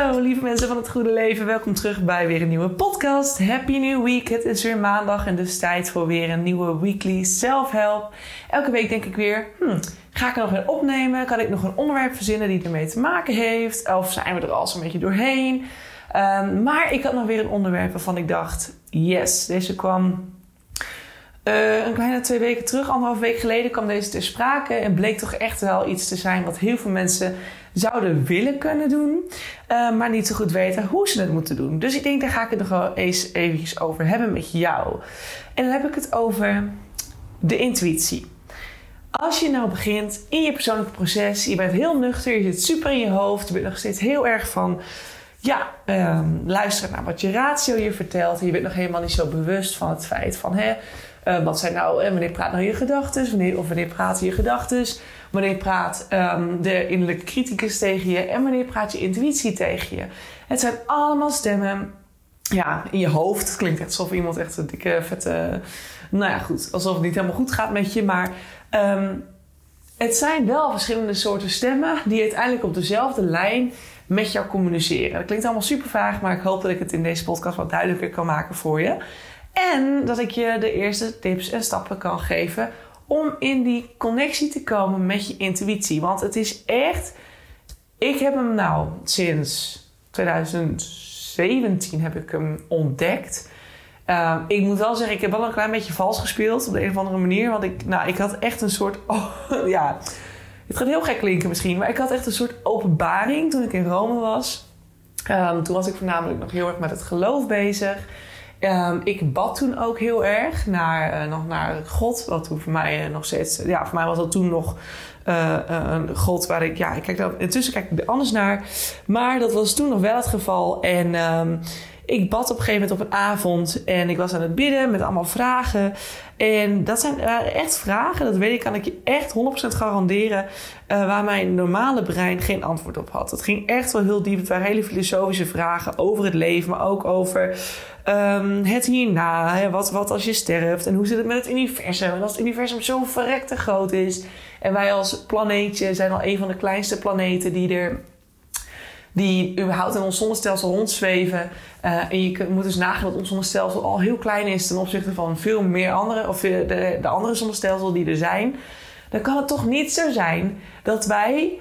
Hallo, lieve mensen van het goede leven. Welkom terug bij weer een nieuwe podcast. Happy New Week. Het is weer maandag en dus tijd voor weer een nieuwe weekly self-help. Elke week denk ik weer, hmm, ga ik er nog een opnemen? Kan ik nog een onderwerp verzinnen die ermee te maken heeft? Of zijn we er al zo'n beetje doorheen? Um, maar ik had nog weer een onderwerp waarvan ik dacht, yes, deze kwam uh, een kleine twee weken terug, anderhalf week geleden, kwam deze ter sprake. En bleek toch echt wel iets te zijn wat heel veel mensen zouden willen kunnen doen, uh, maar niet zo goed weten hoe ze het moeten doen. Dus ik denk, daar ga ik het nog wel eens eventjes over hebben met jou. En dan heb ik het over de intuïtie. Als je nou begint in je persoonlijke proces, je bent heel nuchter, je zit super in je hoofd, je bent nog steeds heel erg van ja, um, luisteren naar wat je ratio je vertelt. En je bent nog helemaal niet zo bewust van het feit van hè, uh, wat zijn nou, en wanneer praat nou je gedachten, wanneer, of wanneer praten je gedachten, wanneer praat um, de innerlijke criticus tegen je en wanneer praat je intuïtie tegen je. Het zijn allemaal stemmen ja, in je hoofd. Het klinkt echt alsof iemand echt een dikke, vette. Nou ja, goed. Alsof het niet helemaal goed gaat met je. Maar um, het zijn wel verschillende soorten stemmen die uiteindelijk op dezelfde lijn met jou communiceren. Dat klinkt allemaal super vaag, maar ik hoop dat ik het in deze podcast wat duidelijker kan maken voor je. En dat ik je de eerste tips en stappen kan geven om in die connectie te komen met je intuïtie. Want het is echt. Ik heb hem nou sinds 2017 heb ik hem ontdekt. Uh, ik moet wel zeggen, ik heb wel een klein beetje vals gespeeld op de een of andere manier. Want ik, nou, ik had echt een soort. Oh, ja, het gaat heel gek klinken misschien, maar ik had echt een soort openbaring toen ik in Rome was. Um, toen was ik voornamelijk nog heel erg met het geloof bezig. Um, ik bad toen ook heel erg naar, uh, nog naar God. Wat toen voor mij uh, nog steeds. Ja, voor mij was dat toen nog uh, een God waar ik. Ja, ik kijk dan, intussen kijk ik er anders naar. Maar dat was toen nog wel het geval. En. Um, ik bad op een gegeven moment op een avond en ik was aan het bidden met allemaal vragen. En dat zijn echt vragen, dat weet ik, kan ik je echt 100% garanderen, uh, waar mijn normale brein geen antwoord op had. Het ging echt wel heel diep. Het waren hele filosofische vragen over het leven, maar ook over um, het hierna. Hè? Wat, wat als je sterft en hoe zit het met het universum? En als het universum zo verrekte groot is en wij als planeetje zijn al een van de kleinste planeten die er die überhaupt in ons zonnestelsel rondzweven. Uh, en je moet dus nagaan dat ons zonnestelsel al heel klein is ten opzichte van veel meer andere, of de, de andere zonnestelsels die er zijn. Dan kan het toch niet zo zijn dat wij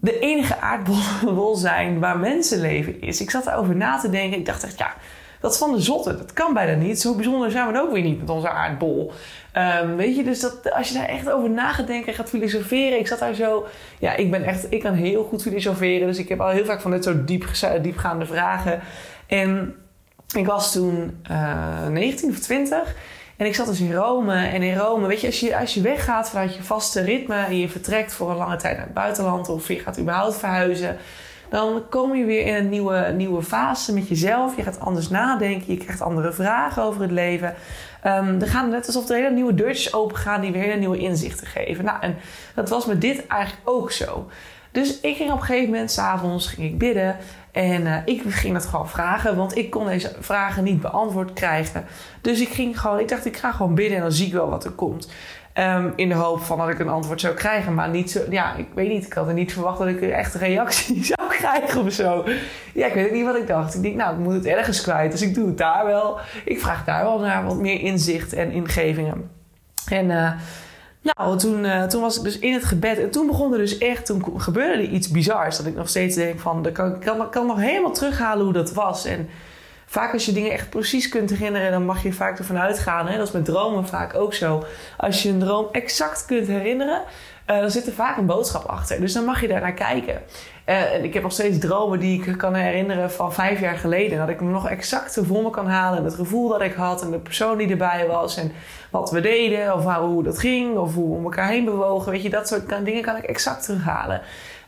de enige aardbol zijn waar mensenleven is. Ik zat erover na te denken. Ik dacht echt, ja, dat is van de zotte. Dat kan bijna niet. Zo bijzonder zijn we ook weer niet met onze aardbol. Um, weet je, dus dat, als je daar echt over na gaat denken en gaat filosoferen. Ik zat daar zo. Ja, ik ben echt. Ik kan heel goed filosoferen. Dus ik heb al heel vaak van dit soort diep, diepgaande vragen. En ik was toen uh, 19 of 20. En ik zat dus in Rome. En in Rome, weet je als, je, als je weggaat vanuit je vaste ritme en je vertrekt voor een lange tijd naar het buitenland of je gaat überhaupt verhuizen, dan kom je weer in een nieuwe, nieuwe fase met jezelf. Je gaat anders nadenken, je krijgt andere vragen over het leven. Um, er gaan net alsof er hele nieuwe deurtjes open gaan die weer hele nieuwe inzichten geven. Nou, en dat was met dit eigenlijk ook zo. Dus ik ging op een gegeven moment, s'avonds ging ik bidden. En uh, ik ging dat gewoon vragen, want ik kon deze vragen niet beantwoord krijgen. Dus ik ging gewoon, ik dacht, ik ga gewoon bidden en dan zie ik wel wat er komt. Um, in de hoop van dat ik een antwoord zou krijgen. Maar niet zo, ja, ik weet niet. Ik had er niet verwacht dat ik een echte reactie zou krijgen of zo. Ja, ik weet niet wat ik dacht. Ik denk, nou, ik moet het ergens kwijt. Dus ik doe het daar wel. Ik vraag daar wel naar wat meer inzicht en ingevingen. En uh, nou, toen, uh, toen was ik dus in het gebed. En toen begon er dus echt, toen gebeurde er iets bizars. Dat ik nog steeds denk van, ik kan, kan, kan nog helemaal terughalen hoe dat was. En vaak als je dingen echt precies kunt herinneren, dan mag je vaak ervan uitgaan. Hè? Dat is met dromen vaak ook zo. Als je een droom exact kunt herinneren, uh, dan zit er vaak een boodschap achter. Dus dan mag je daar naar kijken. Uh, ik heb nog steeds dromen die ik kan herinneren van vijf jaar geleden. Dat ik me nog exact voor me kan halen. En het gevoel dat ik had en de persoon die erbij was. En wat we deden of hoe dat ging. Of hoe we om elkaar heen bewogen. Weet je, dat soort dingen kan ik exact terughalen.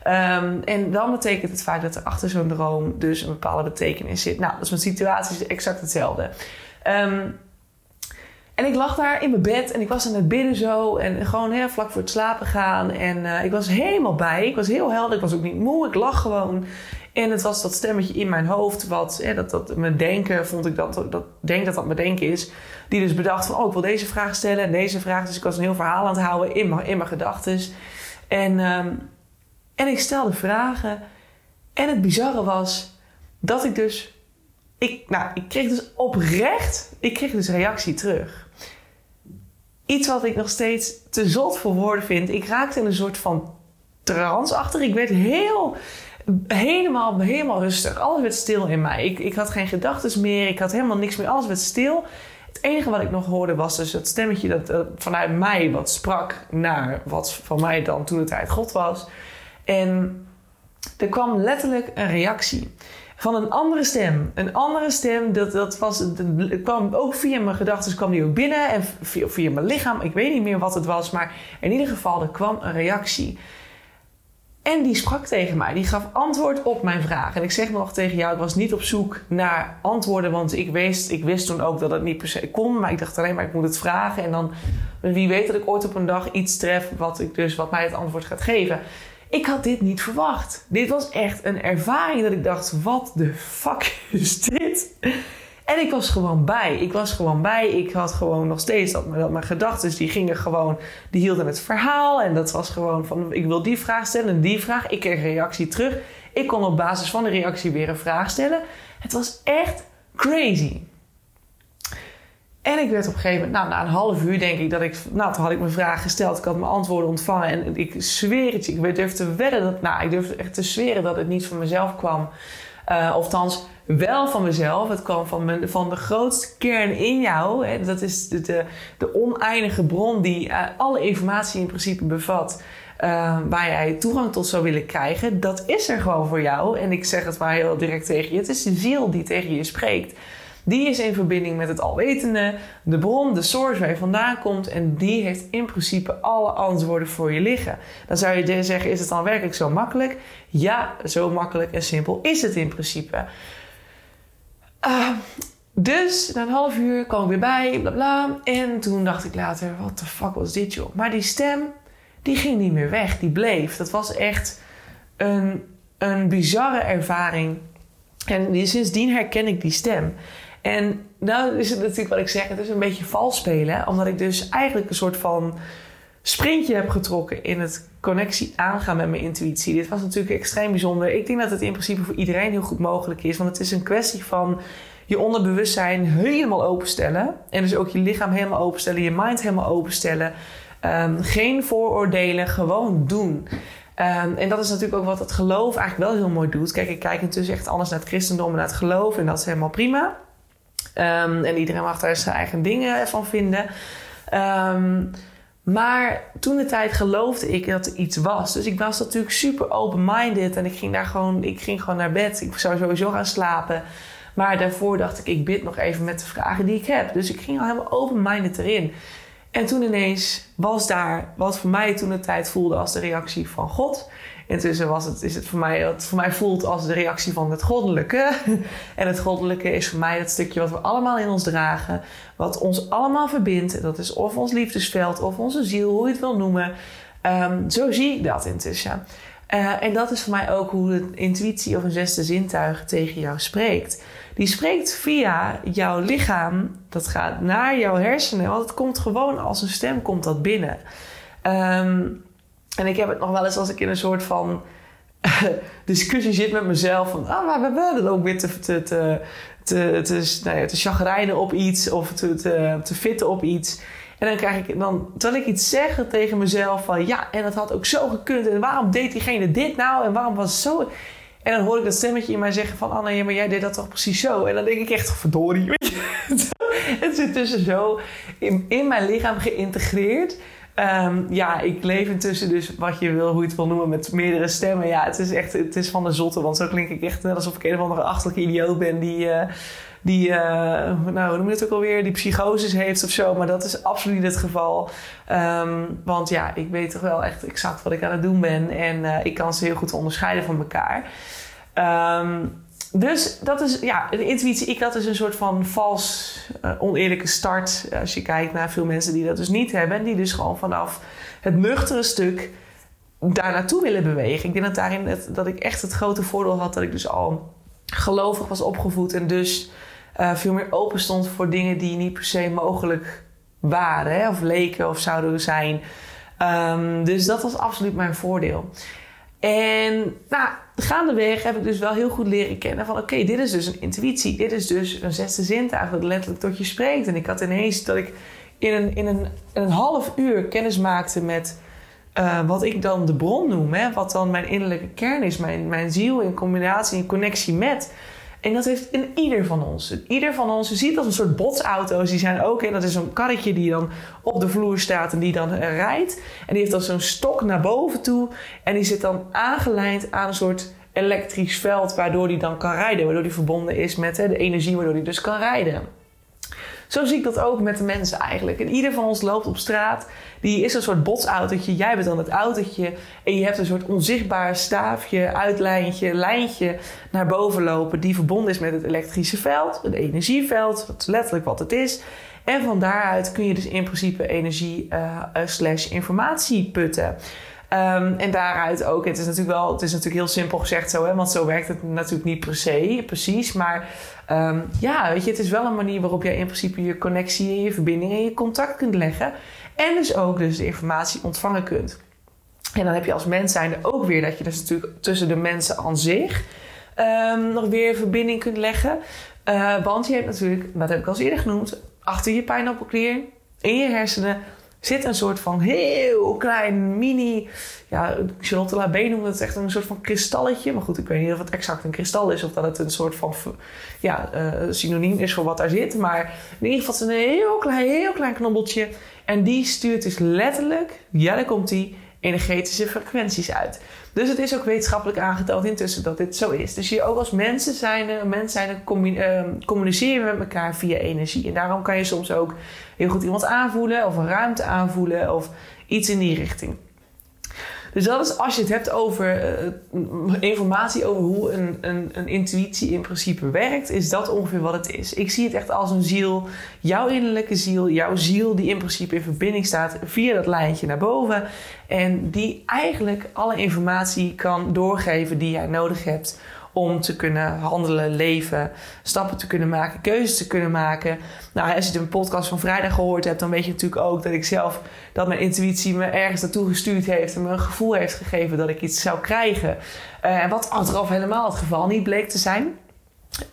Um, en dan betekent het vaak dat er achter zo'n droom dus een bepaalde betekenis zit. Nou, dat is met situaties exact hetzelfde. Um, en ik lag daar in mijn bed en ik was aan het bidden zo. En gewoon heel vlak voor het slapen gaan. En uh, ik was helemaal bij. Ik was heel helder. Ik was ook niet moe. Ik lag gewoon. En het was dat stemmetje in mijn hoofd. Wat, hè, dat, dat mijn denken, vond ik dat, dat, denk dat dat mijn denken is. Die dus bedacht van, oh, ik wil deze vraag stellen en deze vraag. Dus ik was een heel verhaal aan het houden in mijn, in mijn gedachten. En, um, en ik stelde vragen. En het bizarre was dat ik dus... Ik, nou, ik kreeg dus oprecht... Ik kreeg dus reactie terug iets wat ik nog steeds te zot voor woorden vind. Ik raakte in een soort van trance achter. Ik werd heel, helemaal, helemaal rustig. Alles werd stil in mij. Ik, ik had geen gedachten meer. Ik had helemaal niks meer. Alles werd stil. Het enige wat ik nog hoorde was dus het stemmetje dat uh, vanuit mij wat sprak naar wat van mij dan toen de tijd God was. En er kwam letterlijk een reactie van een andere stem. Een andere stem, dat, dat was, dat kwam ook via mijn gedachten, kwam die ook binnen. En via, via mijn lichaam, ik weet niet meer wat het was. Maar in ieder geval, er kwam een reactie. En die sprak tegen mij. Die gaf antwoord op mijn vraag. En ik zeg nog tegen jou, ik was niet op zoek naar antwoorden. Want ik wist, ik wist toen ook dat het niet per se kon. Maar ik dacht alleen maar, ik moet het vragen. En dan, wie weet dat ik ooit op een dag iets tref wat, ik dus, wat mij het antwoord gaat geven. Ik had dit niet verwacht. Dit was echt een ervaring dat ik dacht: wat de fuck is dit? En ik was gewoon bij. Ik was gewoon bij. Ik had gewoon nog steeds dat, dat mijn gedachten, die gingen gewoon, die hielden het verhaal. En dat was gewoon van: ik wil die vraag stellen en die vraag. Ik kreeg een reactie terug. Ik kon op basis van de reactie weer een vraag stellen. Het was echt crazy. En ik werd op een gegeven moment, nou, na een half uur denk ik dat ik, nou, toen had ik mijn vraag gesteld, ik had mijn antwoorden ontvangen en ik zweer het je, ik durf te wedden dat, nou, ik durf echt te zweren dat het niet van mezelf kwam. Uh, of althans, wel van mezelf. Het kwam van, van de grootste kern in jou. Hè. Dat is de, de, de oneindige bron die uh, alle informatie in principe bevat. Uh, waar jij toegang tot zou willen krijgen. Dat is er gewoon voor jou. En ik zeg het maar heel direct tegen je. Het is de ziel die tegen je spreekt. Die is in verbinding met het alwetende, de bron, de source waar je vandaan komt. En die heeft in principe alle antwoorden voor je liggen. Dan zou je zeggen, is het dan werkelijk zo makkelijk? Ja, zo makkelijk en simpel is het in principe. Uh, dus na een half uur kwam ik weer bij, bla bla. En toen dacht ik later, wat de fuck was dit joh? Maar die stem, die ging niet meer weg, die bleef. Dat was echt een, een bizarre ervaring. En sindsdien herken ik die stem. En nou is het natuurlijk wat ik zeg, het is een beetje vals spelen. Omdat ik dus eigenlijk een soort van sprintje heb getrokken in het connectie aangaan met mijn intuïtie. Dit was natuurlijk extreem bijzonder. Ik denk dat het in principe voor iedereen heel goed mogelijk is. Want het is een kwestie van je onderbewustzijn helemaal openstellen. En dus ook je lichaam helemaal openstellen, je mind helemaal openstellen. Um, geen vooroordelen, gewoon doen. Um, en dat is natuurlijk ook wat het geloof eigenlijk wel heel mooi doet. Kijk, ik kijk intussen echt anders naar het christendom en naar het geloof. En dat is helemaal prima. Um, en iedereen mag daar zijn eigen dingen van vinden. Um, maar toen de tijd geloofde ik dat er iets was. Dus ik was natuurlijk super open-minded. En ik ging daar gewoon, ik ging gewoon naar bed. Ik zou sowieso gaan slapen. Maar daarvoor dacht ik, ik bid nog even met de vragen die ik heb. Dus ik ging al helemaal open-minded erin. En toen ineens was daar wat voor mij toen de tijd voelde als de reactie van God. Intussen was het, is het voor mij, voor mij voelt als de reactie van het goddelijke. en het goddelijke is voor mij dat stukje wat we allemaal in ons dragen. Wat ons allemaal verbindt. Dat is of ons liefdesveld of onze ziel, hoe je het wil noemen. Um, zo zie ik dat intussen. Uh, en dat is voor mij ook hoe de intuïtie of een zesde zintuig tegen jou spreekt. Die spreekt via jouw lichaam, dat gaat naar jouw hersenen, want het komt gewoon als een stem komt dat binnen. Um, en ik heb het nog wel eens als ik in een soort van discussie zit met mezelf. Van, ah, maar we willen ook weer te, te, te, te, te, nou chagrijnen op iets of te, te, te fitten op iets. En dan krijg ik dan, terwijl ik iets zeg tegen mezelf van ja, en dat had ook zo gekund. En waarom deed diegene dit nou? En waarom was het zo? En dan hoor ik dat stemmetje in mij zeggen van... Anne, ja, maar jij deed dat toch precies zo? En dan denk ik echt, verdorie, het zit tussen zo in, in mijn lichaam geïntegreerd... Ehm, ja, ik leef intussen dus wat je wil, hoe je het wil noemen, met meerdere stemmen. Ja, het is echt, het is van de zotte. Want zo klink ik echt net alsof ik een of andere achterlijke idioot ben die, uh, die uh, nou, hoe noem je het ook alweer, die psychoses heeft of zo. Maar dat is absoluut niet het geval. Um, want ja, ik weet toch wel echt exact wat ik aan het doen ben. En uh, ik kan ze heel goed onderscheiden van elkaar. Um, dus dat is, ja, de intuïtie, ik had dus een soort van vals, uh, oneerlijke start. Als je kijkt naar veel mensen die dat dus niet hebben. En die dus gewoon vanaf het nuchtere stuk daar naartoe willen bewegen. Ik denk dat daarin dat ik echt het grote voordeel had dat ik dus al gelovig was opgevoed. En dus uh, veel meer open stond voor dingen die niet per se mogelijk waren. Hè, of leken of zouden zijn. Um, dus dat was absoluut mijn voordeel. En nou, gaandeweg heb ik dus wel heel goed leren kennen van... oké, dit is dus een intuïtie. Dit is dus een zesde zintuig dat letterlijk tot je spreekt. En ik had ineens dat ik in een, in een, een half uur kennis maakte met... Uh, wat ik dan de bron noem, hè? wat dan mijn innerlijke kern is, mijn, mijn ziel in combinatie, in connectie met. En dat heeft in ieder van ons. Ieder van ons, je ziet als een soort botsauto's, die zijn ook, en dat is zo'n karretje die dan op de vloer staat en die dan rijdt. En die heeft dan zo'n stok naar boven toe en die zit dan aangelijnd aan een soort elektrisch veld, waardoor die dan kan rijden, waardoor die verbonden is met hè, de energie, waardoor die dus kan rijden. Zo zie ik dat ook met de mensen eigenlijk. En ieder van ons loopt op straat. Die is een soort botsautootje. Jij bent dan het autootje. En je hebt een soort onzichtbaar staafje, uitlijntje, lijntje naar boven lopen. Die verbonden is met het elektrische veld, het energieveld. Dat is letterlijk wat het is. En van daaruit kun je dus in principe energie uh, slash informatie putten. Um, en daaruit ook, het is natuurlijk wel, het is natuurlijk heel simpel gezegd zo, hè, want zo werkt het natuurlijk niet per se, precies. Maar um, ja, weet je, het is wel een manier waarop jij in principe je connectie en je verbinding en je contact kunt leggen. En dus ook dus de informatie ontvangen kunt. En dan heb je als mens zijnde ook weer dat je dus natuurlijk tussen de mensen aan zich um, nog weer verbinding kunt leggen. Uh, want je hebt natuurlijk, dat heb ik al eerder genoemd, achter je pijnappelklier, in je hersenen, zit een soort van heel klein mini. Ja, Charlotte Labé noemde het echt een soort van kristalletje. Maar goed, ik weet niet of het exact een kristal is of dat het een soort van ja, uh, synoniem is voor wat daar zit. Maar in ieder geval is het een heel klein, heel klein knobbeltje. En die stuurt dus letterlijk, ja, daar komt die, energetische frequenties uit. Dus het is ook wetenschappelijk aangetoond intussen dat dit zo is. Dus je ook als mensen zijn, mens zijn communiceren met elkaar via energie. En daarom kan je soms ook heel goed iemand aanvoelen of een ruimte aanvoelen of iets in die richting. Dus dat is als je het hebt over uh, informatie over hoe een, een, een, intuïtie in principe werkt, is dat ongeveer wat het is. Ik zie het echt als een ziel, jouw innerlijke ziel, jouw ziel die in principe in verbinding staat via dat lijntje naar boven. En die eigenlijk alle informatie kan doorgeven die jij nodig hebt om te kunnen handelen, leven, stappen te kunnen maken, keuzes te kunnen maken. Nou, als je de podcast van vrijdag gehoord hebt, dan weet je natuurlijk ook dat ik zelf, dat mijn intuïtie me ergens naartoe gestuurd heeft en me een gevoel heeft gegeven dat ik iets zou krijgen. Uh, wat achteraf helemaal het geval niet bleek te zijn.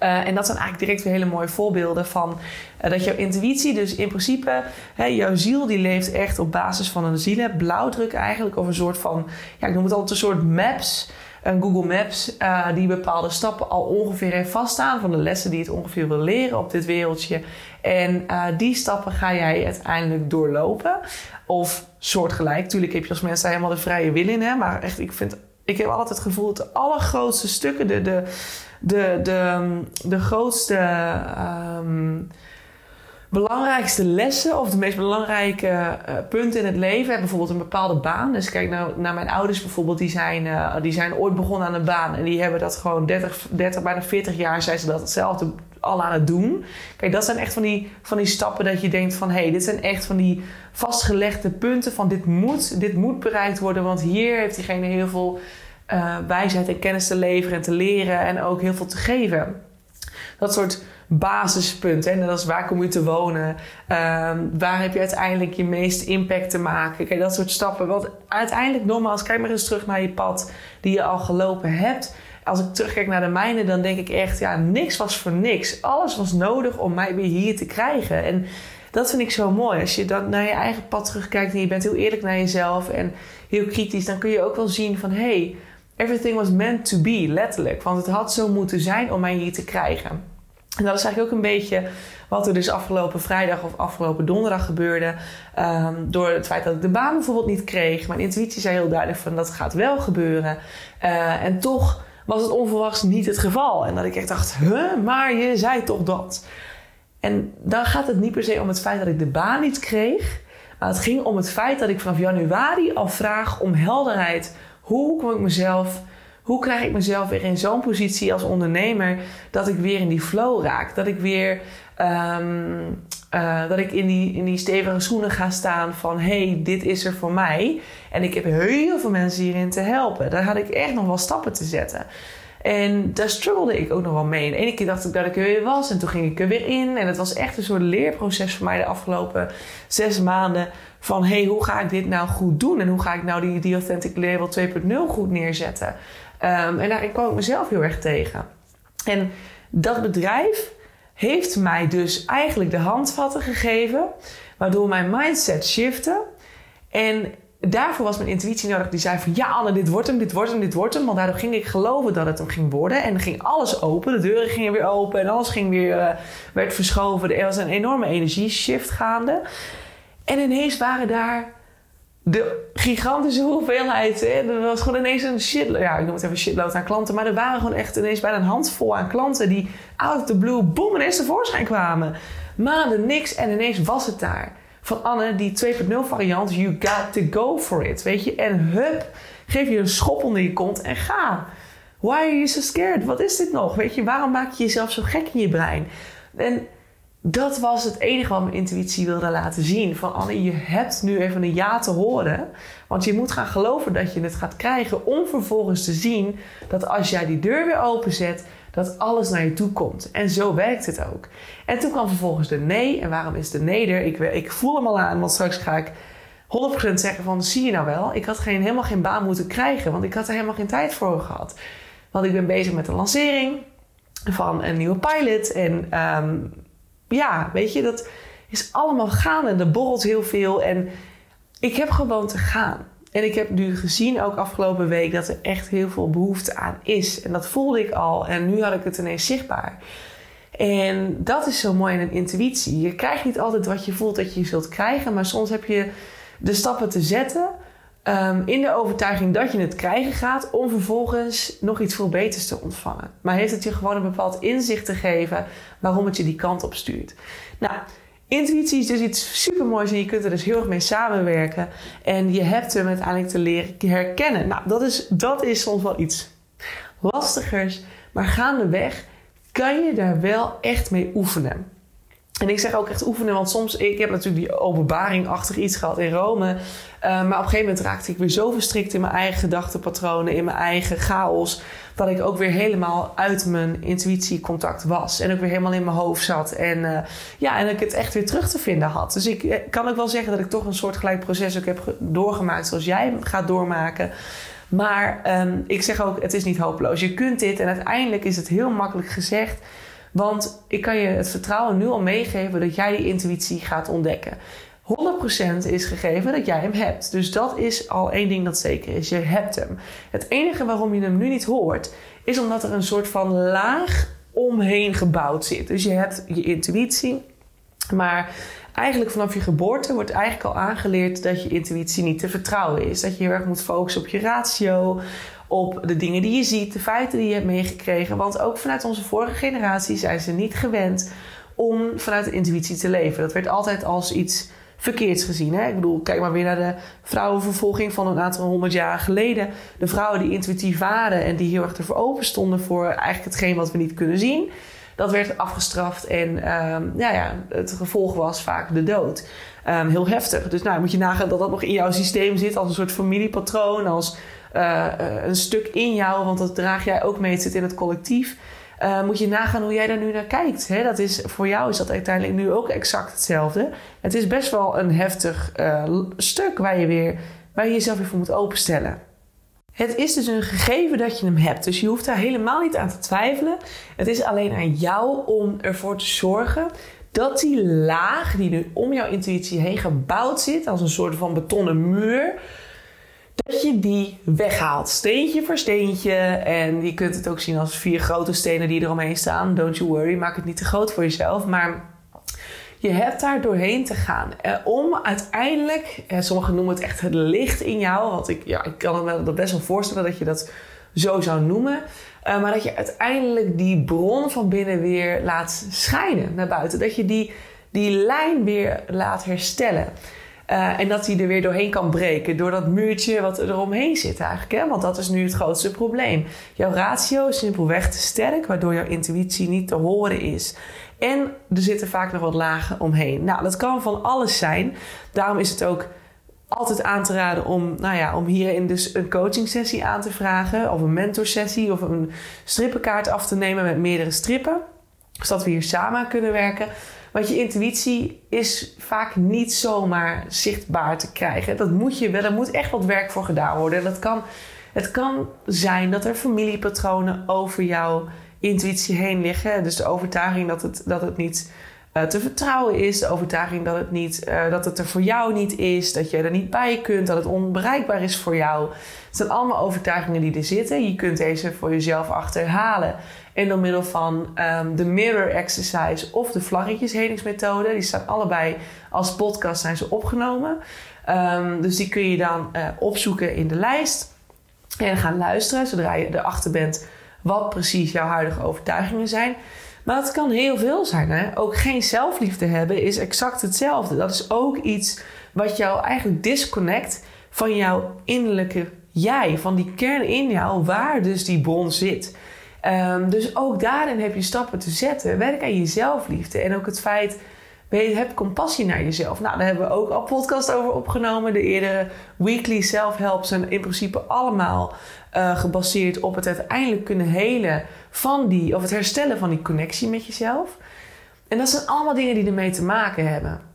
Uh, en dat zijn eigenlijk direct weer hele mooie voorbeelden van uh, dat jouw intuïtie, dus in principe, hè, jouw ziel, die leeft echt op basis van een zielenblauwdruk eigenlijk, of een soort van, ja, ik noem het altijd een soort maps een Google Maps uh, die bepaalde stappen al ongeveer heeft vaststaan van de lessen die het ongeveer wil leren op dit wereldje. En uh, die stappen ga jij uiteindelijk doorlopen. Of soortgelijk. Tuurlijk heb je als mensen helemaal de vrije wil in. Hè? Maar echt, ik, vind, ik heb altijd het gevoel dat de allergrootste stukken, de, de, de, de, de grootste. Um, belangrijkste lessen of de meest belangrijke uh, punten in het leven. Bijvoorbeeld een bepaalde baan. Dus kijk nou naar mijn ouders bijvoorbeeld. Die zijn, uh, die zijn ooit begonnen aan een baan. En die hebben dat gewoon 30, 30 bijna 40 jaar zijn ze dat hetzelfde al aan het doen. Kijk, dat zijn echt van die, van die stappen dat je denkt van... hé, hey, dit zijn echt van die vastgelegde punten van dit moet, dit moet bereikt worden. Want hier heeft diegene heel veel uh, en kennis te leveren en te leren. En ook heel veel te geven. Dat soort basispunten. En dat is waar kom je te wonen? Um, waar heb je uiteindelijk je meeste impact te maken? Kijk, dat soort stappen. Want uiteindelijk, nogmaals, kijk maar eens terug naar je pad die je al gelopen hebt. Als ik terugkijk naar de mijne, dan denk ik echt, ja, niks was voor niks. Alles was nodig om mij weer hier te krijgen. En dat vind ik zo mooi. Als je dan naar je eigen pad terugkijkt en je bent heel eerlijk naar jezelf en heel kritisch, dan kun je ook wel zien van. Hey, everything was meant to be, letterlijk. Want het had zo moeten zijn om mij hier te krijgen. En dat is eigenlijk ook een beetje wat er dus afgelopen vrijdag of afgelopen donderdag gebeurde. Um, door het feit dat ik de baan bijvoorbeeld niet kreeg. Mijn intuïtie zei heel duidelijk van dat gaat wel gebeuren. Uh, en toch was het onverwachts niet het geval. En dat ik echt dacht, huh, maar je zei toch dat. En dan gaat het niet per se om het feit dat ik de baan niet kreeg. Maar het ging om het feit dat ik vanaf januari al vraag om helderheid. Hoe kom ik mezelf, hoe krijg ik mezelf weer in zo'n positie als ondernemer dat ik weer in die flow raak? Dat ik weer um, uh, dat ik in die, in die stevige schoenen ga staan van hey, dit is er voor mij. En ik heb heel veel mensen hierin te helpen. Daar had ik echt nog wel stappen te zetten. En daar struggelde ik ook nog wel mee. de ene keer dacht ik dat ik er weer was en toen ging ik er weer in. En het was echt een soort leerproces voor mij de afgelopen zes maanden. Van hey, hoe ga ik dit nou goed doen? En hoe ga ik nou die, die Authentic Label 2.0 goed neerzetten? Um, en daarin kwam ik mezelf heel erg tegen. En dat bedrijf heeft mij dus eigenlijk de handvatten gegeven, waardoor mijn mindset shifte. En daarvoor was mijn intuïtie nodig. Die zei van ja, Anne, dit wordt hem, dit wordt hem, dit wordt hem. Want daardoor ging ik geloven dat het hem ging worden. En ging alles open. De deuren gingen weer open en alles ging weer, uh, werd verschoven. Er was een enorme energieshift gaande. En ineens waren daar de gigantische hoeveelheid. Hè, er was gewoon ineens een shitload. Ja, ik noem het even shitload aan klanten. Maar er waren gewoon echt ineens bijna een handvol aan klanten die out of the blue, boom, ineens tevoorschijn kwamen. Maanden niks en ineens was het daar. Van Anne, die 2.0 variant, you got to go for it. Weet je, en hup, geef je een schop onder je kont en ga. Why are you so scared? Wat is dit nog? Weet je, waarom maak je jezelf zo gek in je brein? En dat was het enige wat mijn intuïtie wilde laten zien. Van Anne, je hebt nu even een ja te horen. Want je moet gaan geloven dat je het gaat krijgen. Om vervolgens te zien dat als jij die deur weer openzet, dat alles naar je toe komt. En zo werkt het ook. En toen kwam vervolgens de nee. En waarom is de nee er? Ik, ik voel hem al aan, want straks ga ik 100% zeggen van, zie je nou wel, ik had geen, helemaal geen baan moeten krijgen. Want ik had er helemaal geen tijd voor gehad. Want ik ben bezig met de lancering van een nieuwe pilot. En um, ja, weet je, dat is allemaal gaan en er borrelt heel veel. En ik heb gewoon te gaan. En ik heb nu gezien, ook afgelopen week, dat er echt heel veel behoefte aan is. En dat voelde ik al. En nu had ik het ineens zichtbaar. En dat is zo mooi in een intuïtie. Je krijgt niet altijd wat je voelt dat je zult krijgen. Maar soms heb je de stappen te zetten. Um, in de overtuiging dat je het krijgen gaat. Om vervolgens nog iets veel beters te ontvangen. Maar heeft het je gewoon een bepaald inzicht te geven. Waarom het je die kant op stuurt. Nou, Intuïtie is dus iets supermoois en je kunt er dus heel erg mee samenwerken. En je hebt hem uiteindelijk te leren herkennen. Nou, dat is, dat is soms wel iets lastigers. Maar gaandeweg kan je daar wel echt mee oefenen. En ik zeg ook echt oefenen, want soms, ik heb natuurlijk die openbaring-achtig iets gehad in Rome. Uh, maar op een gegeven moment raakte ik weer zo verstrikt in mijn eigen gedachtenpatronen, in mijn eigen chaos, dat ik ook weer helemaal uit mijn intuïtiecontact was. En ook weer helemaal in mijn hoofd zat. En uh, ja, en ik het echt weer terug te vinden had. Dus ik eh, kan ook wel zeggen dat ik toch een soort gelijk proces ook heb doorgemaakt zoals jij gaat doormaken. Maar um, ik zeg ook, het is niet hopeloos. Je kunt dit en uiteindelijk is het heel makkelijk gezegd. Want ik kan je het vertrouwen nu al meegeven dat jij die intuïtie gaat ontdekken. 100% is gegeven dat jij hem hebt. Dus dat is al één ding dat zeker is. Je hebt hem. Het enige waarom je hem nu niet hoort, is omdat er een soort van laag omheen gebouwd zit. Dus je hebt je intuïtie, maar eigenlijk vanaf je geboorte wordt eigenlijk al aangeleerd dat je intuïtie niet te vertrouwen is. Dat je heel erg moet focussen op je ratio, op de dingen die je ziet, de feiten die je hebt meegekregen. Want ook vanuit onze vorige generatie zijn ze niet gewend om vanuit de intuïtie te leven. Dat werd altijd als iets verkeerds gezien. Hè? Ik bedoel, kijk maar weer naar de vrouwenvervolging van een aantal honderd jaar geleden. De vrouwen die intuïtief waren en die heel erg ervoor open stonden voor eigenlijk hetgeen wat we niet kunnen zien. Dat werd afgestraft en um, ja, ja, het gevolg was vaak de dood. Um, heel heftig. Dus nou moet je nagaan dat dat nog in jouw systeem zit als een soort familiepatroon, als uh, een stuk in jou, want dat draag jij ook mee. Het zit in het collectief. Uh, moet je nagaan hoe jij daar nu naar kijkt. Hè? Dat is, voor jou is dat uiteindelijk nu ook exact hetzelfde. Het is best wel een heftig uh, stuk waar je, weer, waar je jezelf weer voor moet openstellen. Het is dus een gegeven dat je hem hebt. Dus je hoeft daar helemaal niet aan te twijfelen. Het is alleen aan jou om ervoor te zorgen dat die laag die nu om jouw intuïtie heen gebouwd zit, als een soort van betonnen muur, dat je die weghaalt. Steentje voor steentje. En je kunt het ook zien als vier grote stenen die eromheen staan. Don't you worry, maak het niet te groot voor jezelf. Maar je hebt daar doorheen te gaan. Eh, om uiteindelijk, eh, sommigen noemen het echt het licht in jou. Want ik, ja, ik kan me dat best wel voorstellen dat je dat zo zou noemen. Eh, maar dat je uiteindelijk die bron van binnen weer laat schijnen naar buiten. Dat je die, die lijn weer laat herstellen. Uh, en dat hij er weer doorheen kan breken door dat muurtje wat er omheen zit eigenlijk. Hè? Want dat is nu het grootste probleem. Jouw ratio is simpelweg te sterk, waardoor jouw intuïtie niet te horen is. En er zitten vaak nog wat lagen omheen. Nou, dat kan van alles zijn. Daarom is het ook altijd aan te raden om, nou ja, om hierin dus een coaching sessie aan te vragen. Of een mentorsessie of een strippenkaart af te nemen met meerdere strippen. Zodat we hier samen kunnen werken. Want je intuïtie is vaak niet zomaar zichtbaar te krijgen. Dat moet je wel, er moet echt wat werk voor gedaan worden. Dat kan, het kan zijn dat er familiepatronen over jouw intuïtie heen liggen. Dus de overtuiging dat het, dat het niet uh, te vertrouwen is. De overtuiging dat het, niet, uh, dat het er voor jou niet is. Dat je er niet bij kunt. Dat het onbereikbaar is voor jou. Het zijn allemaal overtuigingen die er zitten. Je kunt deze voor jezelf achterhalen. En door middel van um, de mirror exercise of de vlaggetjeshelingsmethode. Die staan allebei als podcast zijn ze opgenomen. Um, dus die kun je dan uh, opzoeken in de lijst. En gaan luisteren zodra je erachter bent wat precies jouw huidige overtuigingen zijn. Maar het kan heel veel zijn. Hè? Ook geen zelfliefde hebben is exact hetzelfde. Dat is ook iets wat jou eigenlijk disconnect van jouw innerlijke jij, van die kern in jou, waar dus die bron zit. Um, dus ook daarin heb je stappen te zetten. Werk aan je zelfliefde. En ook het feit, je hebt compassie naar jezelf. Nou, daar hebben we ook al podcast over opgenomen. De eerdere weekly self-help zijn in principe allemaal uh, gebaseerd op het uiteindelijk kunnen helen van die, of het herstellen van die connectie met jezelf. En dat zijn allemaal dingen die ermee te maken hebben.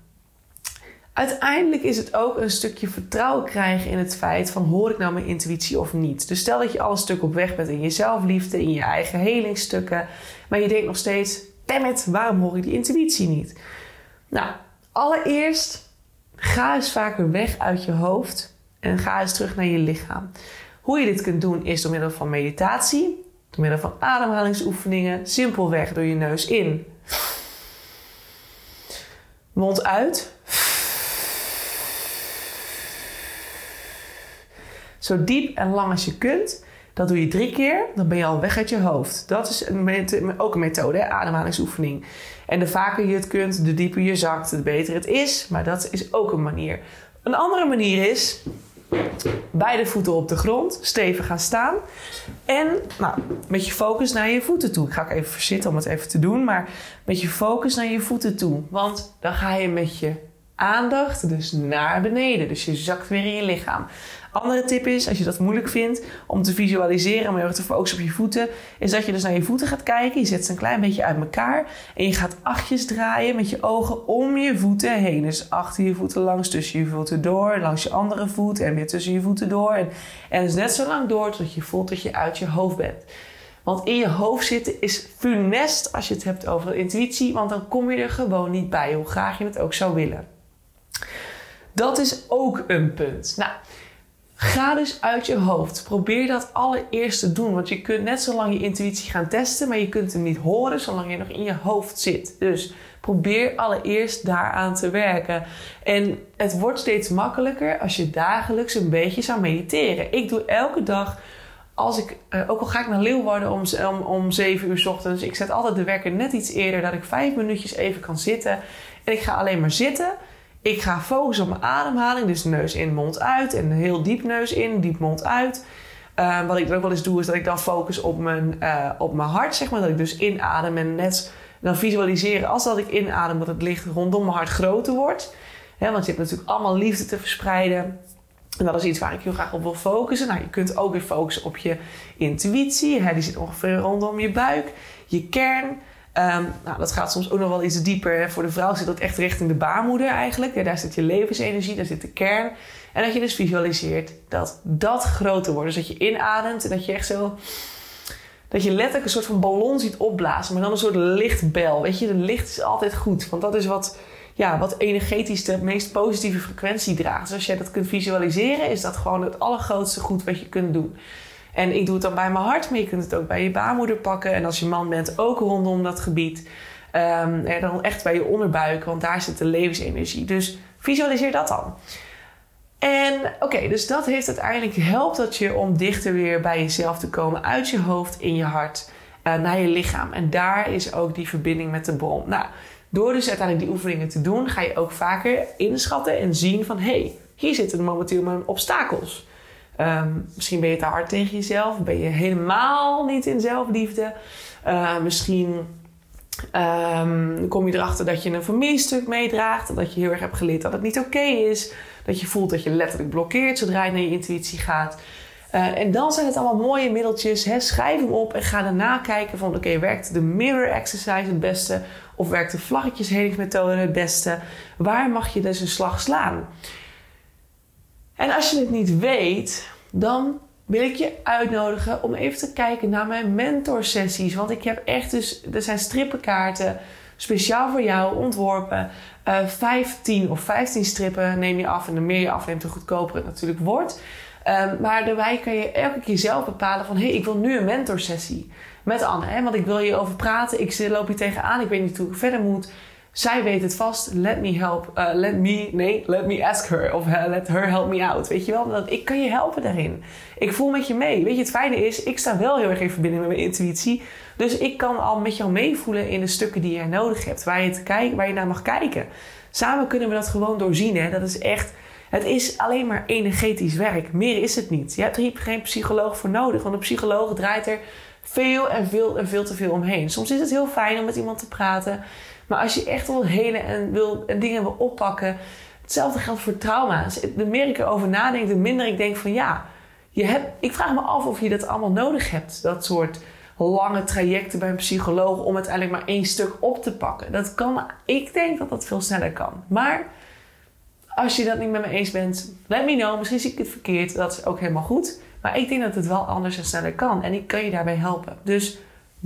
Uiteindelijk is het ook een stukje vertrouwen krijgen in het feit van hoor ik nou mijn intuïtie of niet. Dus stel dat je al een stuk op weg bent in je zelfliefde, in je eigen helingsstukken, maar je denkt nog steeds, dammit, waarom hoor ik die intuïtie niet? Nou, allereerst ga eens vaker weg uit je hoofd en ga eens terug naar je lichaam. Hoe je dit kunt doen is door middel van meditatie, door middel van ademhalingsoefeningen, simpelweg door je neus in, mond uit. Zo diep en lang als je kunt. Dat doe je drie keer, dan ben je al weg uit je hoofd. Dat is een, ook een methode, ademhalingsoefening. En de vaker je het kunt, de dieper je zakt, de beter het is. Maar dat is ook een manier. Een andere manier is beide voeten op de grond, stevig gaan staan. En nou, met je focus naar je voeten toe. Ik ga even verzitten om het even te doen, maar met je focus naar je voeten toe. Want dan ga je met je aandacht dus naar beneden. Dus je zakt weer in je lichaam. Andere tip is, als je dat moeilijk vindt om te visualiseren, maar heel te focussen op je voeten, is dat je dus naar je voeten gaat kijken. Je zet ze een klein beetje uit elkaar en je gaat achtjes draaien met je ogen om je voeten heen. Dus achter je voeten langs, tussen je voeten door, langs je andere voet en weer tussen je voeten door. En, en dus net zo lang door tot je voelt dat je uit je hoofd bent. Want in je hoofd zitten is funest als je het hebt over intuïtie, want dan kom je er gewoon niet bij, hoe graag je het ook zou willen. Dat is ook een punt. Nou, Ga dus uit je hoofd. Probeer dat allereerst te doen. Want je kunt net zo lang je intuïtie gaan testen, maar je kunt hem niet horen zolang je nog in je hoofd zit. Dus probeer allereerst daaraan te werken. En het wordt steeds makkelijker als je dagelijks een beetje zou mediteren. Ik doe elke dag. Als ik, eh, ook al ga ik naar Leeuwarden om, om, om 7 uur s ochtends, ik zet altijd de wekker net iets eerder, dat ik vijf minuutjes even kan zitten. En ik ga alleen maar zitten. Ik ga focussen op mijn ademhaling. Dus neus in, mond uit. En heel diep neus in, diep mond uit. Uh, wat ik ook wel eens doe, is dat ik dan focus op mijn, uh, op mijn hart. Zeg maar. Dat ik dus inadem en net dan visualiseren als dat ik inadem, dat het licht rondom mijn hart groter wordt. want je hebt natuurlijk allemaal liefde te verspreiden. En dat is iets waar ik heel graag op wil focussen. Nou, je kunt ook weer focussen op je intuïtie. Die zit ongeveer rondom je buik, je kern. Um, nou, dat gaat soms ook nog wel iets dieper. Voor de vrouw zit dat echt richting de baarmoeder eigenlijk. Daar zit je levensenergie, daar zit de kern. En dat je dus visualiseert dat dat groter wordt. Dus dat je inademt en dat je echt zo... Dat je letterlijk een soort van ballon ziet opblazen. Maar dan een soort lichtbel. Weet je, de licht is altijd goed. Want dat is wat ja, wat energetisch de meest positieve frequentie draagt. Dus als jij dat kunt visualiseren, is dat gewoon het allergrootste goed wat je kunt doen. En ik doe het dan bij mijn hart, maar je kunt het ook bij je baarmoeder pakken. En als je man bent, ook rondom dat gebied. En dan echt bij je onderbuik, want daar zit de levensenergie. Dus visualiseer dat dan. En oké, dus dat heeft uiteindelijk helpt dat je om dichter weer bij jezelf te komen, uit je hoofd, in je hart, uh, naar je lichaam. En daar is ook die verbinding met de bron. Nou, door dus uiteindelijk die oefeningen te doen, ga je ook vaker inschatten en zien van hé, hey, hier zitten momenteel mijn obstakels. Um, misschien ben je te hard tegen jezelf, ben je helemaal niet in zelfliefde. Uh, misschien um, kom je erachter dat je een familiestuk meedraagt, dat je heel erg hebt geleerd dat het niet oké is, dat je voelt dat je letterlijk blokkeert zodra je naar je intuïtie gaat. Uh, en dan zijn het allemaal mooie middeltjes. Hè? Schrijf hem op en ga daarna kijken van... oké, werkt de mirror exercise het beste? Of werkt de vlaggetjeshelingsmethode het beste? Waar mag je dus een slag slaan? En als je het niet weet, dan wil ik je uitnodigen om even te kijken naar mijn mentorsessies. Want ik heb echt dus, er zijn strippenkaarten speciaal voor jou ontworpen. Uh, eh, 15 of 15 strippen neem je af en de meer je afneemt, de goedkoper het natuurlijk wordt. Um, maar daarbij kan je elke keer zelf bepalen van... hé, hey, ik wil nu een mentorsessie met Anne. Want ik wil je over praten. Ik loop hier tegenaan. Ik weet niet hoe ik verder moet. Zij weet het vast. Let me help. Uh, let me... Nee, let me ask her. Of uh, let her help me out. Weet je wel? Dat, ik kan je helpen daarin. Ik voel met je mee. Weet je, het fijne is... Ik sta wel heel erg in verbinding met mijn intuïtie. Dus ik kan al met jou meevoelen in de stukken die jij nodig hebt. Waar je, te kijken, waar je naar mag kijken. Samen kunnen we dat gewoon doorzien. Hè? Dat is echt het is alleen maar energetisch werk. Meer is het niet. Je hebt er geen psycholoog voor nodig. Want een psycholoog draait er veel en veel en veel te veel omheen. Soms is het heel fijn om met iemand te praten. Maar als je echt wil helen en, wil, en dingen wil oppakken. Hetzelfde geldt voor trauma's. De meer ik erover nadenk, de minder ik denk van ja. Je hebt, ik vraag me af of je dat allemaal nodig hebt. Dat soort lange trajecten bij een psycholoog om uiteindelijk maar één stuk op te pakken. Dat kan, ik denk dat dat veel sneller kan. Maar als je dat niet met me eens bent, let me know. Misschien zie ik het verkeerd. Dat is ook helemaal goed. Maar ik denk dat het wel anders en sneller kan. En ik kan je daarbij helpen. Dus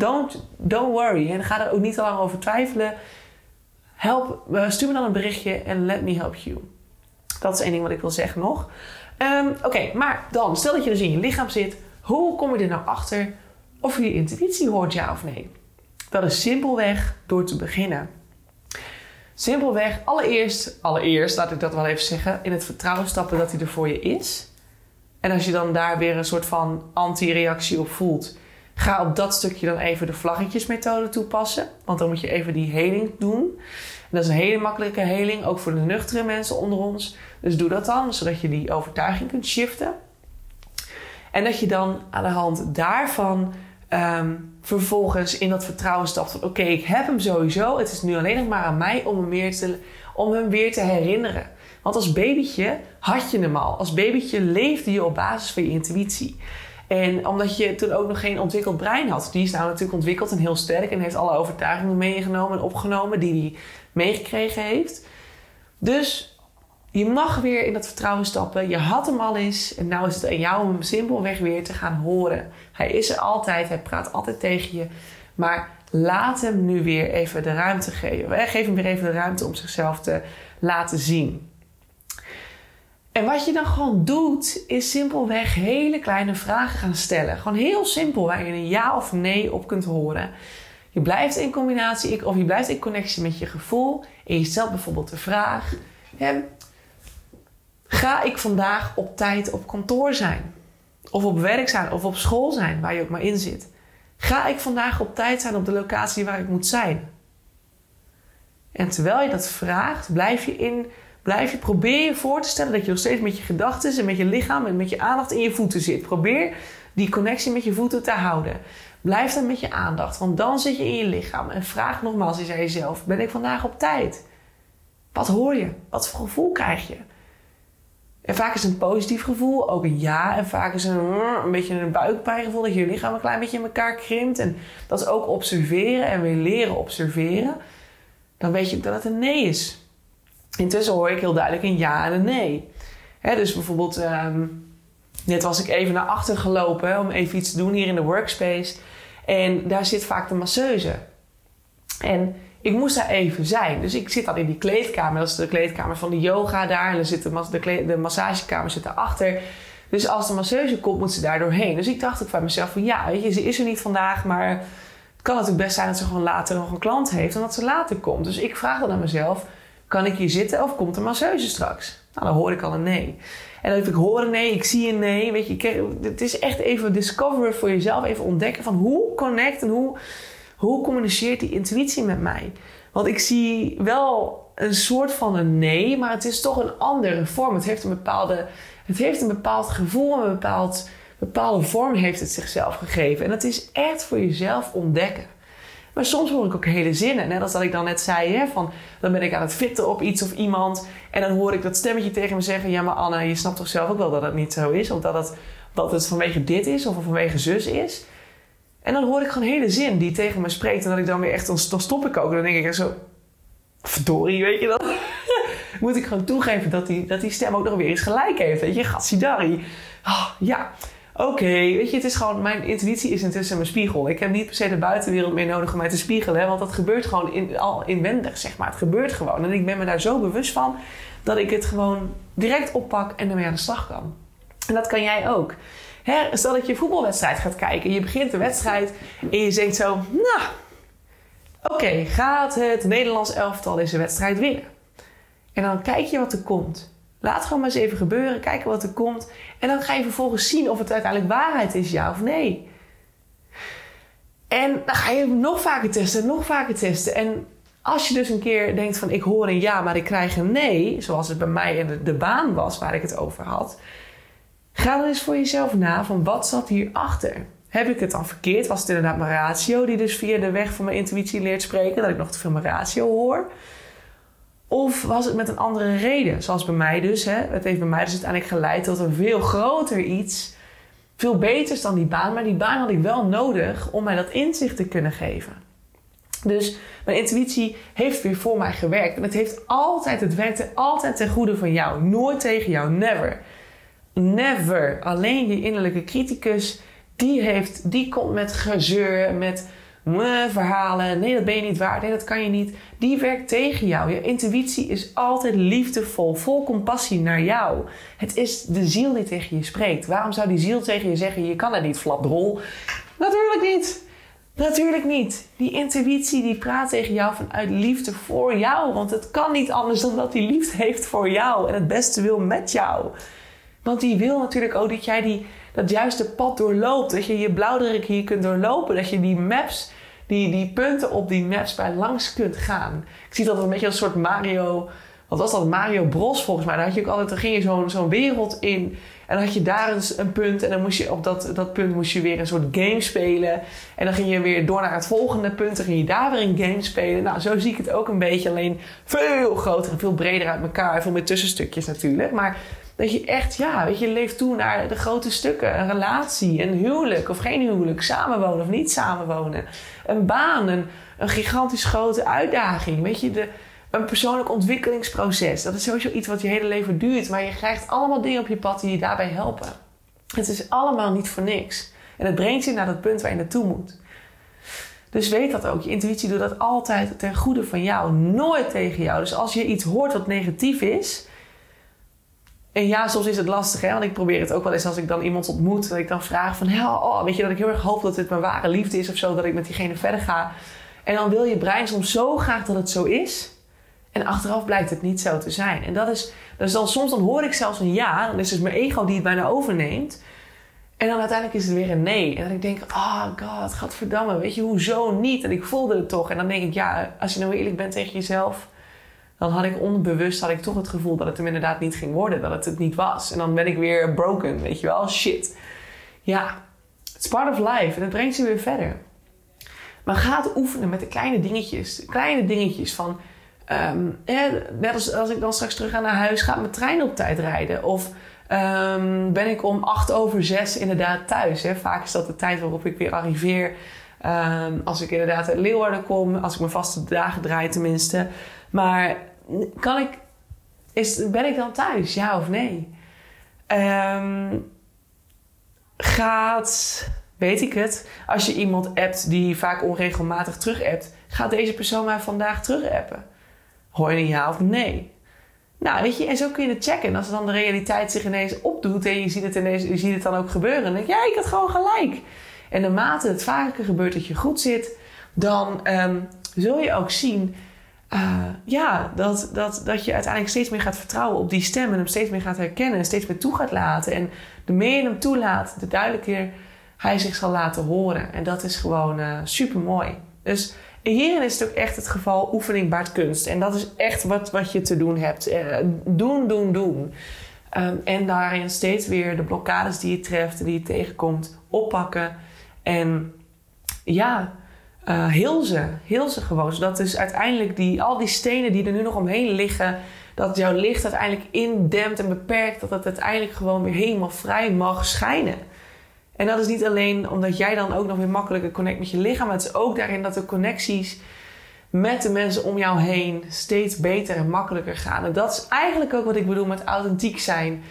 don't, don't worry. En ga er ook niet te lang over twijfelen. Help, uh, stuur me dan een berichtje en let me help you. Dat is één ding wat ik wil zeggen nog. Um, Oké, maar dan, stel dat je dus in je lichaam zit. Hoe kom je er nou achter of je intuïtie hoort, ja of nee? Dat is simpelweg door te beginnen. Simpelweg, allereerst, allereerst, laat ik dat wel even zeggen, in het vertrouwen stappen dat hij er voor je is. En als je dan daar weer een soort van anti-reactie op voelt, ga op dat stukje dan even de vlaggetjesmethode toepassen. Want dan moet je even die heling doen. En dat is een hele makkelijke heling, ook voor de nuchtere mensen onder ons. Dus doe dat dan, zodat je die overtuiging kunt shiften. En dat je dan aan de hand daarvan um, vervolgens in dat vertrouwen stapt van oké, ik heb hem sowieso. Het is nu alleen nog maar aan mij om hem, weer te, om hem weer te herinneren. Want als babytje had je hem al. Als babytje leefde je op basis van je intuïtie. En omdat je toen ook nog geen ontwikkeld brein had. Die is nou natuurlijk ontwikkeld en heel sterk. En heeft alle overtuigingen meegenomen en opgenomen die hij meegekregen heeft. Dus je mag weer in dat vertrouwen stappen. Je had hem al eens. En nu is het aan jou om hem simpelweg weer te gaan horen. Hij is er altijd. Hij praat altijd tegen je. Maar laat hem nu weer even de ruimte geven. Geef hem weer even de ruimte om zichzelf te laten zien. En wat je dan gewoon doet, is simpelweg hele kleine vragen gaan stellen. Gewoon heel simpel, waar je een ja of nee op kunt horen. Je blijft in combinatie, of je blijft in connectie met je gevoel. En je stelt bijvoorbeeld de vraag: Ga ik vandaag op tijd op kantoor zijn? Of op werk zijn, of op school zijn, waar je ook maar in zit? Ga ik vandaag op tijd zijn op de locatie waar ik moet zijn? En terwijl je dat vraagt, blijf je in, blijf je, probeer je voor te stellen dat je nog steeds met je gedachten en met je lichaam en met je aandacht in je voeten zit. Probeer die connectie met je voeten te houden. Blijf dan met je aandacht, want dan zit je in je lichaam. En vraag nogmaals eens aan jezelf: ben ik vandaag op tijd? Wat hoor je? Wat voor gevoel krijg je? En vaak is een positief gevoel, ook een ja. En vaak is een, een beetje een buikpijngevoel, dat je lichaam een klein beetje in elkaar krimpt. En dat is ook observeren en weer leren observeren. Dan weet je dat het een nee is. Intussen hoor ik heel duidelijk een ja en een nee. dus bijvoorbeeld, um, net was ik even naar achter gelopen om even iets te doen hier in de workspace. En daar zit vaak de masseuse. En ik moest daar even zijn. Dus ik zit dan in die kleedkamer. Dat is de kleedkamer van de yoga daar. En dan zit de, de, de massagekamer zit daarachter. Dus als de masseuse komt, moet ze daar doorheen. Dus ik dacht ook bij mezelf van... Ja, weet je, ze is er niet vandaag, maar... Het kan natuurlijk best zijn dat ze gewoon later nog een klant heeft... en dat ze later komt. Dus ik vraag dan aan mezelf... Kan ik hier zitten of komt de masseuse straks? Nou, dan hoor ik al een nee. En dan ik hoor een nee, ik zie een nee. Weet je, het is echt even discoveren voor jezelf. Even ontdekken van hoe connect en hoe, hoe communiceert die intuïtie met mij. Want ik zie wel een soort van een nee, maar het is toch een andere vorm. Het heeft een bepaalde, het heeft een bepaald gevoel, een bepaald, bepaalde vorm heeft het zichzelf gegeven. En dat is echt voor jezelf ontdekken. Maar soms hoor ik ook hele zinnen. Net als dat ik dan net zei, hè, van, dan ben ik aan het fitten op iets of iemand. En dan hoor ik dat stemmetje tegen me zeggen... Ja, maar Anna, je snapt toch zelf ook wel dat het niet zo is? Of dat het, dat het vanwege dit is of vanwege zus is? En dan hoor ik gewoon hele zin die tegen me spreekt. En dat ik dan weer echt... Dan, stop ik ook. En dan denk ik zo... Verdorie, weet je dat? Moet ik gewoon toegeven dat die, dat die stem ook nog weer eens gelijk heeft. Weet je, gatsidari. Oh, ja, oké. Weet je, het is gewoon... Mijn intuïtie is intussen mijn spiegel. Ik heb niet per se de buitenwereld meer nodig om mij te spiegelen. Want dat gebeurt gewoon in, al inwendig, zeg maar. Het gebeurt gewoon. En ik ben me daar zo bewust van... dat ik het gewoon direct oppak en ermee aan de slag kan. En dat kan jij ook. Hè, stel dat je een voetbalwedstrijd gaat kijken. Je begint de wedstrijd en je denkt zo... Nou, oké, gaat het Nederlands elftal deze wedstrijd winnen? En dan kijk je wat er komt. Laat gewoon maar eens even gebeuren, kijken wat er komt. En dan ga je vervolgens zien of het uiteindelijk waarheid is, ja of nee. En dan ga je nog vaker testen, nog vaker testen. En als je dus een keer denkt van ik hoor een ja, maar ik krijg een nee, zoals het bij mij in de, de baan was waar ik het over had, ga dan eens voor jezelf na van wat zat hierachter? Heb ik het dan verkeerd? Was het inderdaad mijn ratio die dus via de weg van mijn intuïtie leert spreken, dat ik nog te veel mijn ratio hoor? Of was het met een andere reden? Zoals bij mij dus. Hè? Het heeft bij mij dus uiteindelijk geleid tot een veel groter iets. Veel beters dan die baan. Maar die baan had ik wel nodig om mij dat inzicht te kunnen geven. Dus mijn intuïtie heeft weer voor mij gewerkt. En het heeft altijd, het werkte altijd ten goede van jou. Nooit tegen jou. Never. Never. Alleen je innerlijke criticus, die, heeft, die komt met gezeur, met verhalen. Nee, dat ben je niet waard. Nee, dat kan je niet. Die werkt tegen jou. Je intuïtie is altijd liefdevol, vol compassie naar jou. Het is de ziel die tegen je spreekt. Waarom zou die ziel tegen je zeggen: Je kan het niet, flapdrol? Natuurlijk niet. Natuurlijk niet. Die intuïtie die praat tegen jou vanuit liefde voor jou. Want het kan niet anders dan dat die liefde heeft voor jou en het beste wil met jou. Want die wil natuurlijk ook dat jij die, dat juiste pad doorloopt. Dat je je blauwdruk hier kunt doorlopen. Dat je die maps, die, die punten op die maps bij langs kunt gaan. Ik zie dat een beetje als een soort Mario. Wat was dat? Mario Bros volgens mij. Dan, had je ook altijd, dan ging je zo'n wereld in. En dan had je daar eens een punt. En dan moest je op dat, dat punt moest je weer een soort game spelen. En dan ging je weer door naar het volgende punt. Dan ging je daar weer een game spelen. Nou, zo zie ik het ook een beetje. Alleen veel groter en veel breder uit elkaar. Veel meer tussenstukjes natuurlijk. Maar dat je echt, ja, weet je, leeft toe naar de grote stukken. Een relatie, een huwelijk of geen huwelijk. Samenwonen of niet samenwonen. Een baan, een, een gigantisch grote uitdaging. Weet je, de, een persoonlijk ontwikkelingsproces. Dat is sowieso iets wat je hele leven duurt. Maar je krijgt allemaal dingen op je pad die je daarbij helpen. Het is allemaal niet voor niks. En het brengt je naar dat punt waar je naartoe moet. Dus weet dat ook. Je intuïtie doet dat altijd ten goede van jou. Nooit tegen jou. Dus als je iets hoort wat negatief is... En ja, soms is het lastig, hè? want ik probeer het ook wel eens als ik dan iemand ontmoet. Dat ik dan vraag van, oh, weet je, dat ik heel erg hoop dat het mijn ware liefde is of zo. Dat ik met diegene verder ga. En dan wil je brein soms zo graag dat het zo is. En achteraf blijkt het niet zo te zijn. En dat is, dus dan soms dan hoor ik zelfs een ja. Dan is dus mijn ego die het bijna overneemt. En dan uiteindelijk is het weer een nee. En dan denk ik, oh god, gadverdamme, weet je, hoezo niet? En ik voelde het toch. En dan denk ik, ja, als je nou eerlijk bent tegen jezelf... dan had ik onbewust had ik toch het gevoel dat het hem inderdaad niet ging worden. Dat het het niet was. En dan ben ik weer broken, weet je wel, shit. Ja, it's part of life. En het brengt je weer verder. Maar ga oefenen met de kleine dingetjes. Kleine dingetjes van... Um, net als als ik dan straks terug ga naar huis, gaat mijn trein op tijd rijden. Of um, ben ik om acht over zes inderdaad thuis. Hè? Vaak is dat de tijd waarop ik weer arriveer. Um, als ik inderdaad uit Leeuwarden kom, als ik mijn vaste dagen draai tenminste. Maar kan ik, is, ben ik dan thuis, ja of nee? gaat weet ik het. Als je iemand appt die vaak onregelmatig terug appt, gaat deze persoon mij vandaag terug appen? Hoor je een ja of nee? Nou, weet je, en zo kun je het checken. En als dan de realiteit zich ineens opdoet en je ziet het, ineens, je ziet het dan ook gebeuren, dan denk je, ja, ik had gewoon gelijk. En naarmate het vaker gebeurt dat je goed zit, dan um, zul je ook zien uh, ja, dat, dat, dat je uiteindelijk steeds meer gaat vertrouwen op die stem en hem steeds meer gaat herkennen en steeds meer toe gaat laten. En de meer je hem toelaat, de duidelijker hij zich zal laten horen. En dat is gewoon uh, super mooi. Dus hierin is het ook echt het geval oefening baart kunst. En dat is echt wat, wat je te doen hebt. Uh, doen, doen, doen. Um, en daarin steeds weer de blokkades die je treft, die je tegenkomt, oppakken. En ja, uh, heel ze. Heel ze gewoon. Zodat dus uiteindelijk die, al die stenen die er nu nog omheen liggen... dat jouw licht uiteindelijk indempt en beperkt... dat het uiteindelijk gewoon weer helemaal vrij mag schijnen. En dat is niet alleen omdat jij dan ook nog weer makkelijker connect met je lichaam... maar het is ook daarin dat de connecties met de mensen om jou heen... steeds beter en makkelijker gaan. En dat is eigenlijk ook wat ik bedoel met authentiek zijn.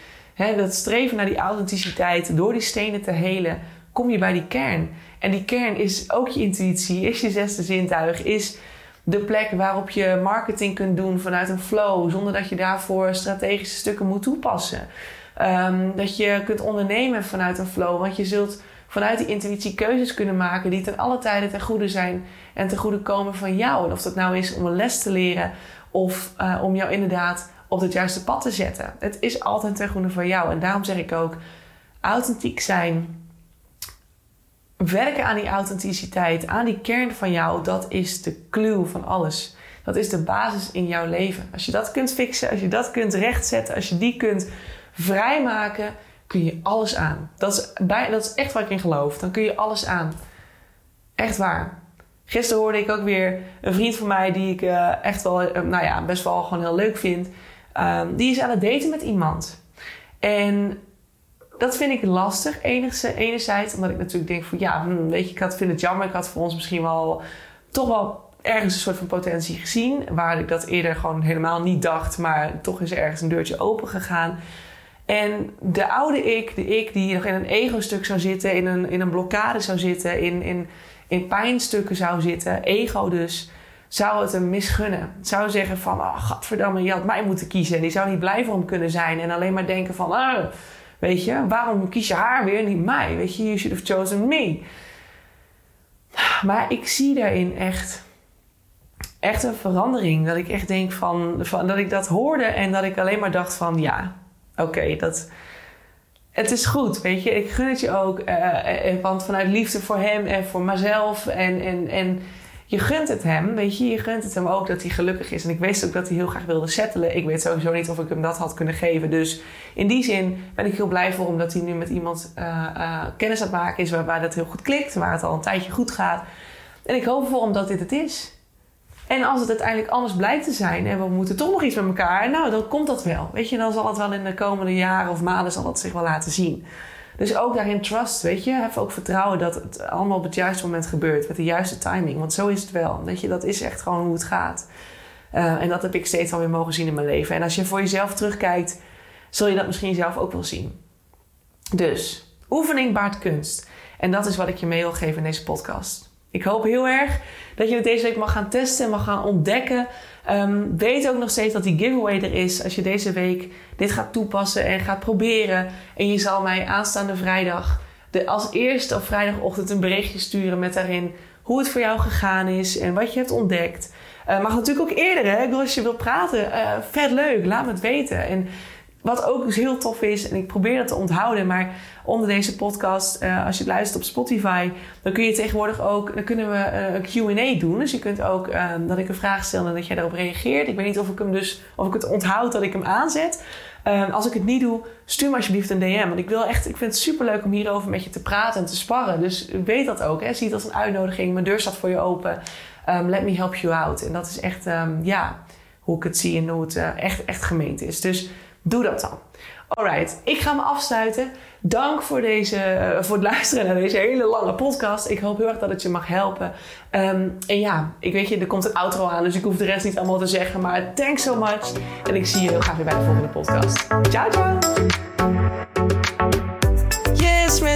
Dat streven naar die authenticiteit, door die stenen te helen... kom je bij die kern... En die kern is ook je intuïtie, is je zesde zintuig, is de plek waarop je marketing kunt doen vanuit een flow, zonder dat je daarvoor strategische stukken moet toepassen. Um, dat je kunt ondernemen vanuit een flow, want je zult vanuit die intuïtie keuzes kunnen maken die ten alle tijde ten goede zijn en ten goede komen van jou. En of dat nou is om een les te leren of uh, om jou inderdaad op het juiste pad te zetten. Het is altijd ten goede van jou. En daarom zeg ik ook: authentiek zijn werken aan die authenticiteit, aan die kern van jou, dat is de clue van alles. Dat is de basis in jouw leven. Als je dat kunt fixen, als je dat kunt rechtzetten, als je die kunt vrijmaken, kun je alles aan. Dat is, bij, dat is echt waar ik in geloof. Dan kun je alles aan. Echt waar. Gisteren hoorde ik ook weer een vriend van mij die ik uh, echt wel, uh, nou ja, best wel gewoon heel leuk vind. Um, die is aan het daten met iemand. En dat vind ik lastig, enerzijds. Omdat ik natuurlijk denk van ja, hm, weet je, ik had, vind het jammer. Ik had voor ons misschien wel toch wel ergens een soort van potentie gezien. Waar ik dat eerder gewoon helemaal niet dacht. Maar toch is er ergens een deurtje open gegaan. En de oude ik, de ik die nog in een ego-stuk zou zitten, in een, in een blokkade zou zitten, in, in, in pijnstukken zou zitten, ego dus, zou het hem misgunnen. Zou zeggen van, oh, godverdamme, je had mij moeten kiezen. En die zou niet blij voor hem kunnen zijn en alleen maar denken van, ah, Weet je, waarom kies je haar weer, niet mij? Weet je, you should have chosen me. Maar ik zie daarin echt, echt een verandering. Dat ik echt denk van, van dat ik dat hoorde en dat ik alleen maar dacht van ja, oké, dat. Het is goed, weet je. Ik gun het je ook. Uh, want vanuit liefde voor hem en voor mezelf. En, en, en je gunt het hem, weet je. Je gunt het hem ook dat hij gelukkig is. En ik wist ook dat hij heel graag wilde settelen. Ik weet sowieso niet of ik hem dat had kunnen geven. Dus in die zin ben ik heel blij voor hem dat hij nu met iemand uh, uh, kennis aan het maken is... waarbij dat heel goed klikt, waar het al een tijdje goed gaat. En ik hoop voor hem dat dit het is. En als het uiteindelijk anders blijkt te zijn en we moeten toch nog iets met elkaar... nou, dan komt dat wel. Weet je, dan zal het wel in de komende jaren of maanden zal dat zich wel laten zien. Dus ook daarin trust, weet je. Heb ook vertrouwen dat het allemaal op het juiste moment gebeurt. Met de juiste timing. Want zo is het wel. Weet je, dat is echt gewoon hoe het gaat. Uh, en dat heb ik steeds alweer mogen zien in mijn leven. En als je voor jezelf terugkijkt, zul je dat misschien zelf ook wel zien. Dus, oefening baart kunst. En dat is wat ik je mee wil geven in deze podcast. Ik hoop heel erg dat je het deze week mag gaan testen en mag gaan ontdekken. Um, weet ook nog steeds dat die giveaway er is. Als je deze week dit gaat toepassen en gaat proberen. En je zal mij aanstaande vrijdag de, als eerste op vrijdagochtend een berichtje sturen met daarin hoe het voor jou gegaan is en wat je hebt ontdekt. Uh, mag natuurlijk ook eerder, hè? Als je wilt praten, uh, vet leuk, laat me het weten. En wat ook dus heel tof is, en ik probeer dat te onthouden, maar onder deze podcast, uh, als je het luistert op Spotify, dan kun je tegenwoordig ook, dan kunnen we uh, een QA doen. Dus je kunt ook uh, dat ik een vraag stel en dat jij daarop reageert. Ik weet niet of ik hem dus, of ik het onthoud dat ik hem aanzet. Ehm, als ik het niet doe, stuur me alsjeblieft een DM. Want ik wil echt, ik vind het super leuk om hierover met je te praten en te sparren. Dus weet dat ook. Hè? Zie het als een uitnodiging. Mijn deur staat voor je open. Um, let me help you out. En dat is echt, ja, hoe ik het zie en hoe het echt, echt gemeend is. Dus doe dat dan. Alright, ik ga me afsluiten. Dank voor, deze, uh, voor het luisteren naar deze hele lange podcast. Ik hoop heel erg dat het je mag helpen. Um, en ja, ik weet je, er komt een outro aan, dus ik hoef de rest niet allemaal te zeggen. Maar thanks so much. En ik zie je heel graag weer bij de volgende podcast. Ciao, ciao.